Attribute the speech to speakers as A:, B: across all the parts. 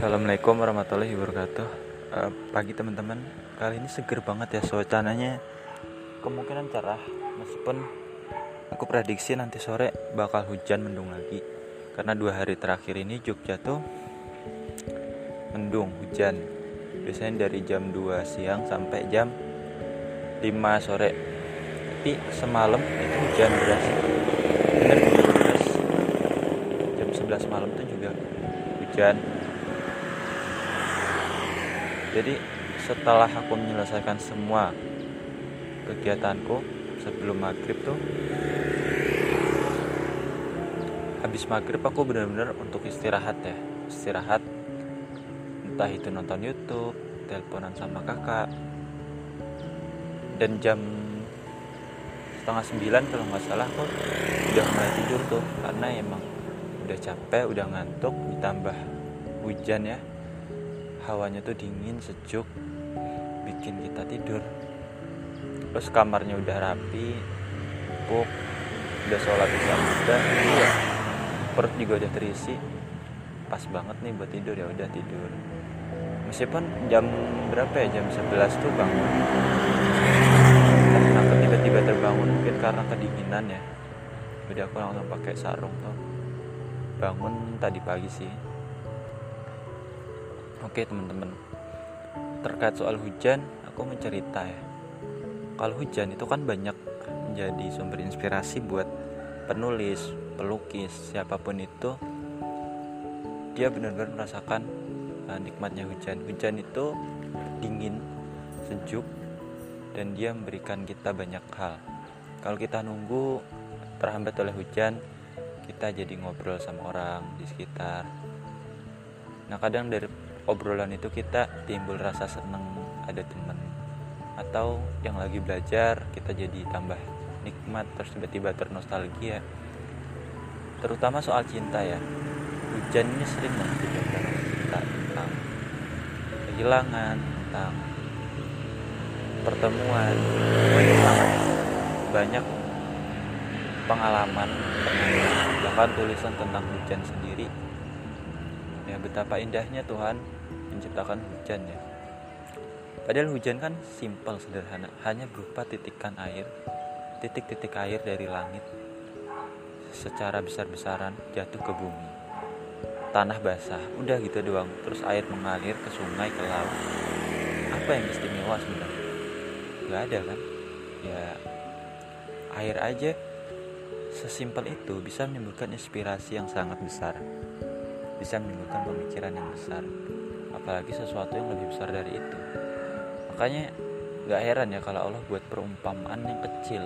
A: Assalamualaikum warahmatullahi wabarakatuh. Uh, Pagi teman-teman. Kali ini seger banget ya suasananya. Kemungkinan cerah Meskipun aku prediksi nanti sore bakal hujan mendung lagi. Karena dua hari terakhir ini Jogja tuh Mendung, hujan. Biasanya dari jam 2 siang sampai jam 5 sore. Tapi semalam itu hujan deras. Bener hujan deras. Jam 11 malam tuh juga hujan jadi setelah aku menyelesaikan semua kegiatanku sebelum maghrib tuh habis maghrib aku benar-benar untuk istirahat ya. Istirahat entah itu nonton YouTube teleponan sama kakak. Dan jam setengah sembilan kalau nggak salah aku udah mulai tidur tuh karena emang udah capek udah ngantuk ditambah hujan ya hawanya tuh dingin sejuk bikin kita tidur. Terus kamarnya udah rapi empuk udah sholat isya udah iya. perut juga udah terisi. Pas banget nih buat tidur ya udah tidur. Meskipun jam berapa ya? Jam 11 tuh bangun. Kenapa tiba-tiba terbangun mungkin karena kedinginan ya. Jadi aku langsung pakai sarung tuh. Bangun tadi pagi sih Oke teman-teman. Terkait soal hujan Aku mencerita ya. Kalau hujan itu kan banyak Menjadi sumber inspirasi buat Penulis, pelukis Siapa pun itu Dia benar-benar merasakan uh, Nikmatnya hujan. Hujan itu dingin Sejuk Dan dia memberikan kita banyak hal. Kalau kita nunggu Terhambat oleh hujan Kita jadi ngobrol sama orang di sekitar. Nah kadang dari obrolan itu kita timbul rasa seneng ada temen. Atau yang lagi belajar kita jadi tambah nikmat terus tiba-tiba ternostalgia. Terutama soal cinta ya. Hujan ini sering banget kita tentang kehilangan tentang pertemuan. Banyak pengalaman. Bahkan tulisan tentang hujan sendiri ya betapa indahnya Tuhan menciptakan hujan ya padahal hujan kan simpel sederhana. Hanya berupa titikan air. Titik-titik air dari langit. Secara besar-besaran jatuh ke bumi. Tanah basah. Udah gitu doang. Terus air mengalir ke sungai ke laut. Apa yang istimewa sebenarnya? Nggak ada kan? Ya air aja sesimpel itu bisa menimbulkan inspirasi yang sangat besar bisa menimbulkan pemikiran yang besar apalagi sesuatu yang lebih besar dari itu. Makanya gak heran ya kalau Allah buat perumpamaan yang kecil.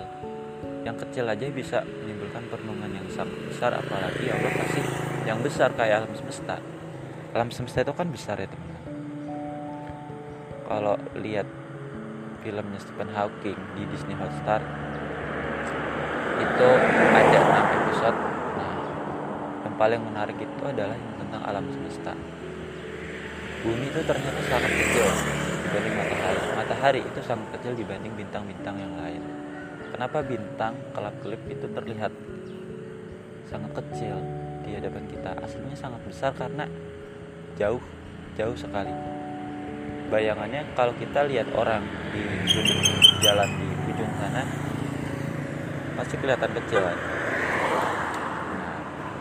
A: Yang kecil aja bisa menimbulkan perenungan yang besar apalagi Allah kasih yang besar kayak alam semesta. Alam semesta itu kan besar ya teman kalau lihat filmnya Stephen Hawking di Disney Hotstar itu ada 6 episode paling menarik itu adalah yang tentang alam semesta. Bumi itu ternyata sangat kecil dibanding matahari. Matahari itu sangat kecil dibanding bintang-bintang yang lain. Kenapa bintang kelap-kelip itu terlihat sangat kecil di hadapan kita? Aslinya sangat besar karena jauh jauh sekali. Bayangannya kalau kita lihat orang di jalan di ujung sana pasti kelihatan kecil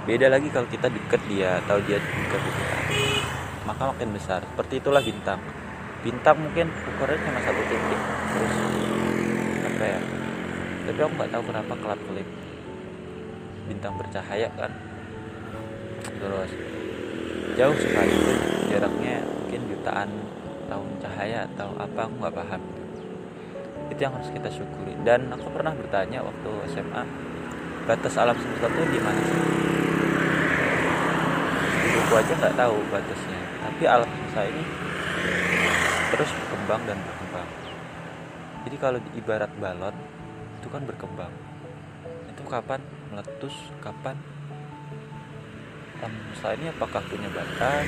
A: beda lagi kalau kita deket dia atau dia dekat kita. Maka makin besar. Seperti itulah bintang. Bintang mungkin ukurannya cuma satu titik. Terus apa ya? Tapi aku nggak tahu kenapa kelap kelip. Bintang bercahaya kan? Terus jauh sekali jaraknya mungkin jutaan tahun cahaya atau apa aku nggak paham. Itu yang harus kita syukuri. Dan aku pernah bertanya waktu SMA batas alam semesta itu di mana buku aja nggak tahu batasnya. Tapi alam semesta ini terus berkembang dan berkembang. Jadi kalau ibarat balon itu kan berkembang. Itu kapan meletus kapan? Semesta ini apakah punya batas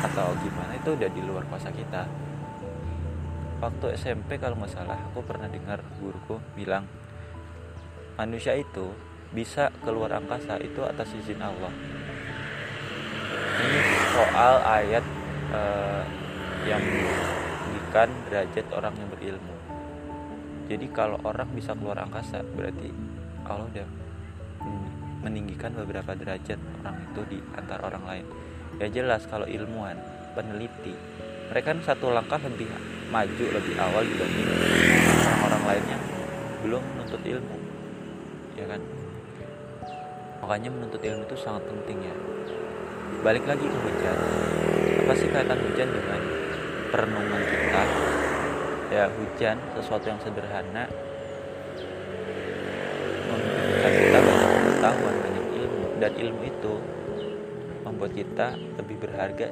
A: atau gimana? Itu udah di luar kuasa kita. Waktu SMP kalau nggak salah aku pernah dengar guruku bilang manusia itu bisa keluar angkasa itu atas izin Allah soal ayat uh, yang meninggikan derajat orang yang berilmu. Jadi kalau orang bisa keluar angkasa berarti Allah udah meninggikan beberapa derajat orang itu di antara orang lain. Ya jelas kalau ilmuwan peneliti mereka kan satu langkah lebih maju lebih awal dibanding orang-orang lain yang belum menuntut ilmu ya kan? Makanya menuntut ilmu itu sangat penting ya balik lagi ke hujan. Apa sih kaitan hujan dengan perenungan kita? Ya hujan sesuatu yang sederhana. Memberikan kita banyak pengetahuan banyak ilmu. Dan ilmu itu membuat kita lebih berharga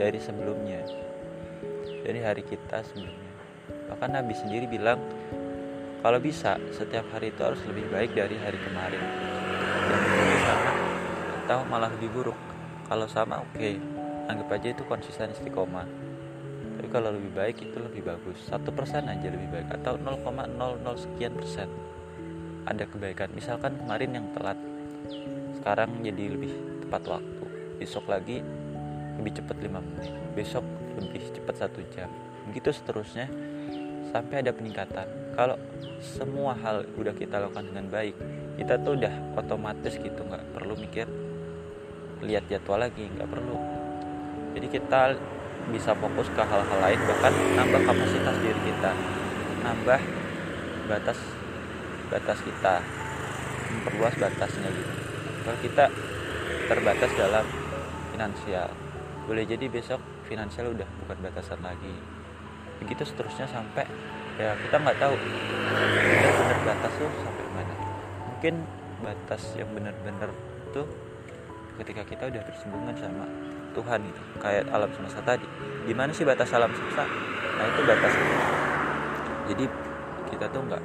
A: dari sebelumnya. Dari hari kita sebelumnya. Bahkan Nabi sendiri bilang kalau bisa setiap hari itu harus lebih baik dari hari kemarin. Dan sama atau malah lebih buruk kalau sama oke. Okay. anggap aja itu konsisten istiqomah. Tapi kalau lebih baik itu lebih bagus. Satu persen aja lebih baik atau 0,00 sekian persen. Ada kebaikan. Misalkan kemarin yang telat sekarang jadi lebih tepat waktu. Besok lagi lebih cepat 5 menit. Besok lebih cepat satu jam. Begitu seterusnya sampai ada peningkatan. Kalau semua hal udah kita lakukan dengan baik kita tuh udah otomatis gitu nggak perlu mikir lihat jadwal lagi nggak perlu. Jadi kita bisa fokus ke hal-hal lain bahkan nambah kapasitas diri kita nambah batas batas kita memperluas batasnya gitu. Kalau kita terbatas dalam finansial boleh jadi besok finansial udah bukan batasan lagi. Begitu seterusnya sampai ya kita nggak tahu benar-benar batas tuh sampai mana. Mungkin batas yang benar-benar tuh ketika kita udah bersinggungan sama Tuhan gitu. Kayak alam semesta tadi. Di mana sih batas alam semesta? Nah itu batas jadi kita tuh nggak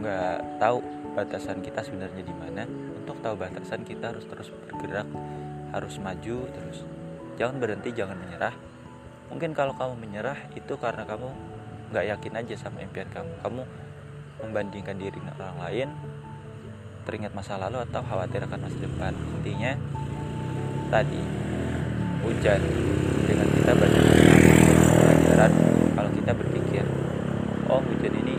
A: nggak tahu batasan kita sebenarnya di mana. Untuk tahu batasan kita harus terus bergerak harus maju terus jangan berhenti jangan menyerah. Mungkin kalau kamu menyerah itu karena kamu nggak yakin aja sama impian kamu. Kamu membandingkan diri dengan orang lain teringat masa lalu atau khawatir akan masa depan? Intinya tadi hujan. Dengan kita banyak pelajaran kalau kita berpikir oh hujan ini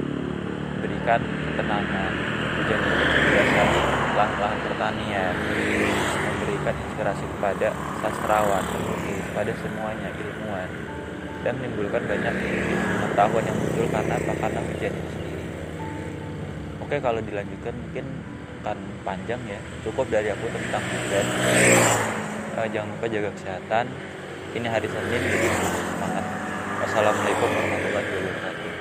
A: berikan ketenangan. Hujan ini berdasarkan lahan-lahan pertanian memberikan inspirasi kepada sastrawan penulis pada semuanya ilmuwan dan menimbulkan banyak pengetahuan yang muncul karena apa? Karena hujan itu sendiri. Oke kalau dilanjutkan mungkin panjang ya. Cukup dari aku tentang hujan uh, jangan lupa jaga kesehatan. Ini hari Senin jadi semangat. Wassalamualaikum warahmatullahi wabarakatuh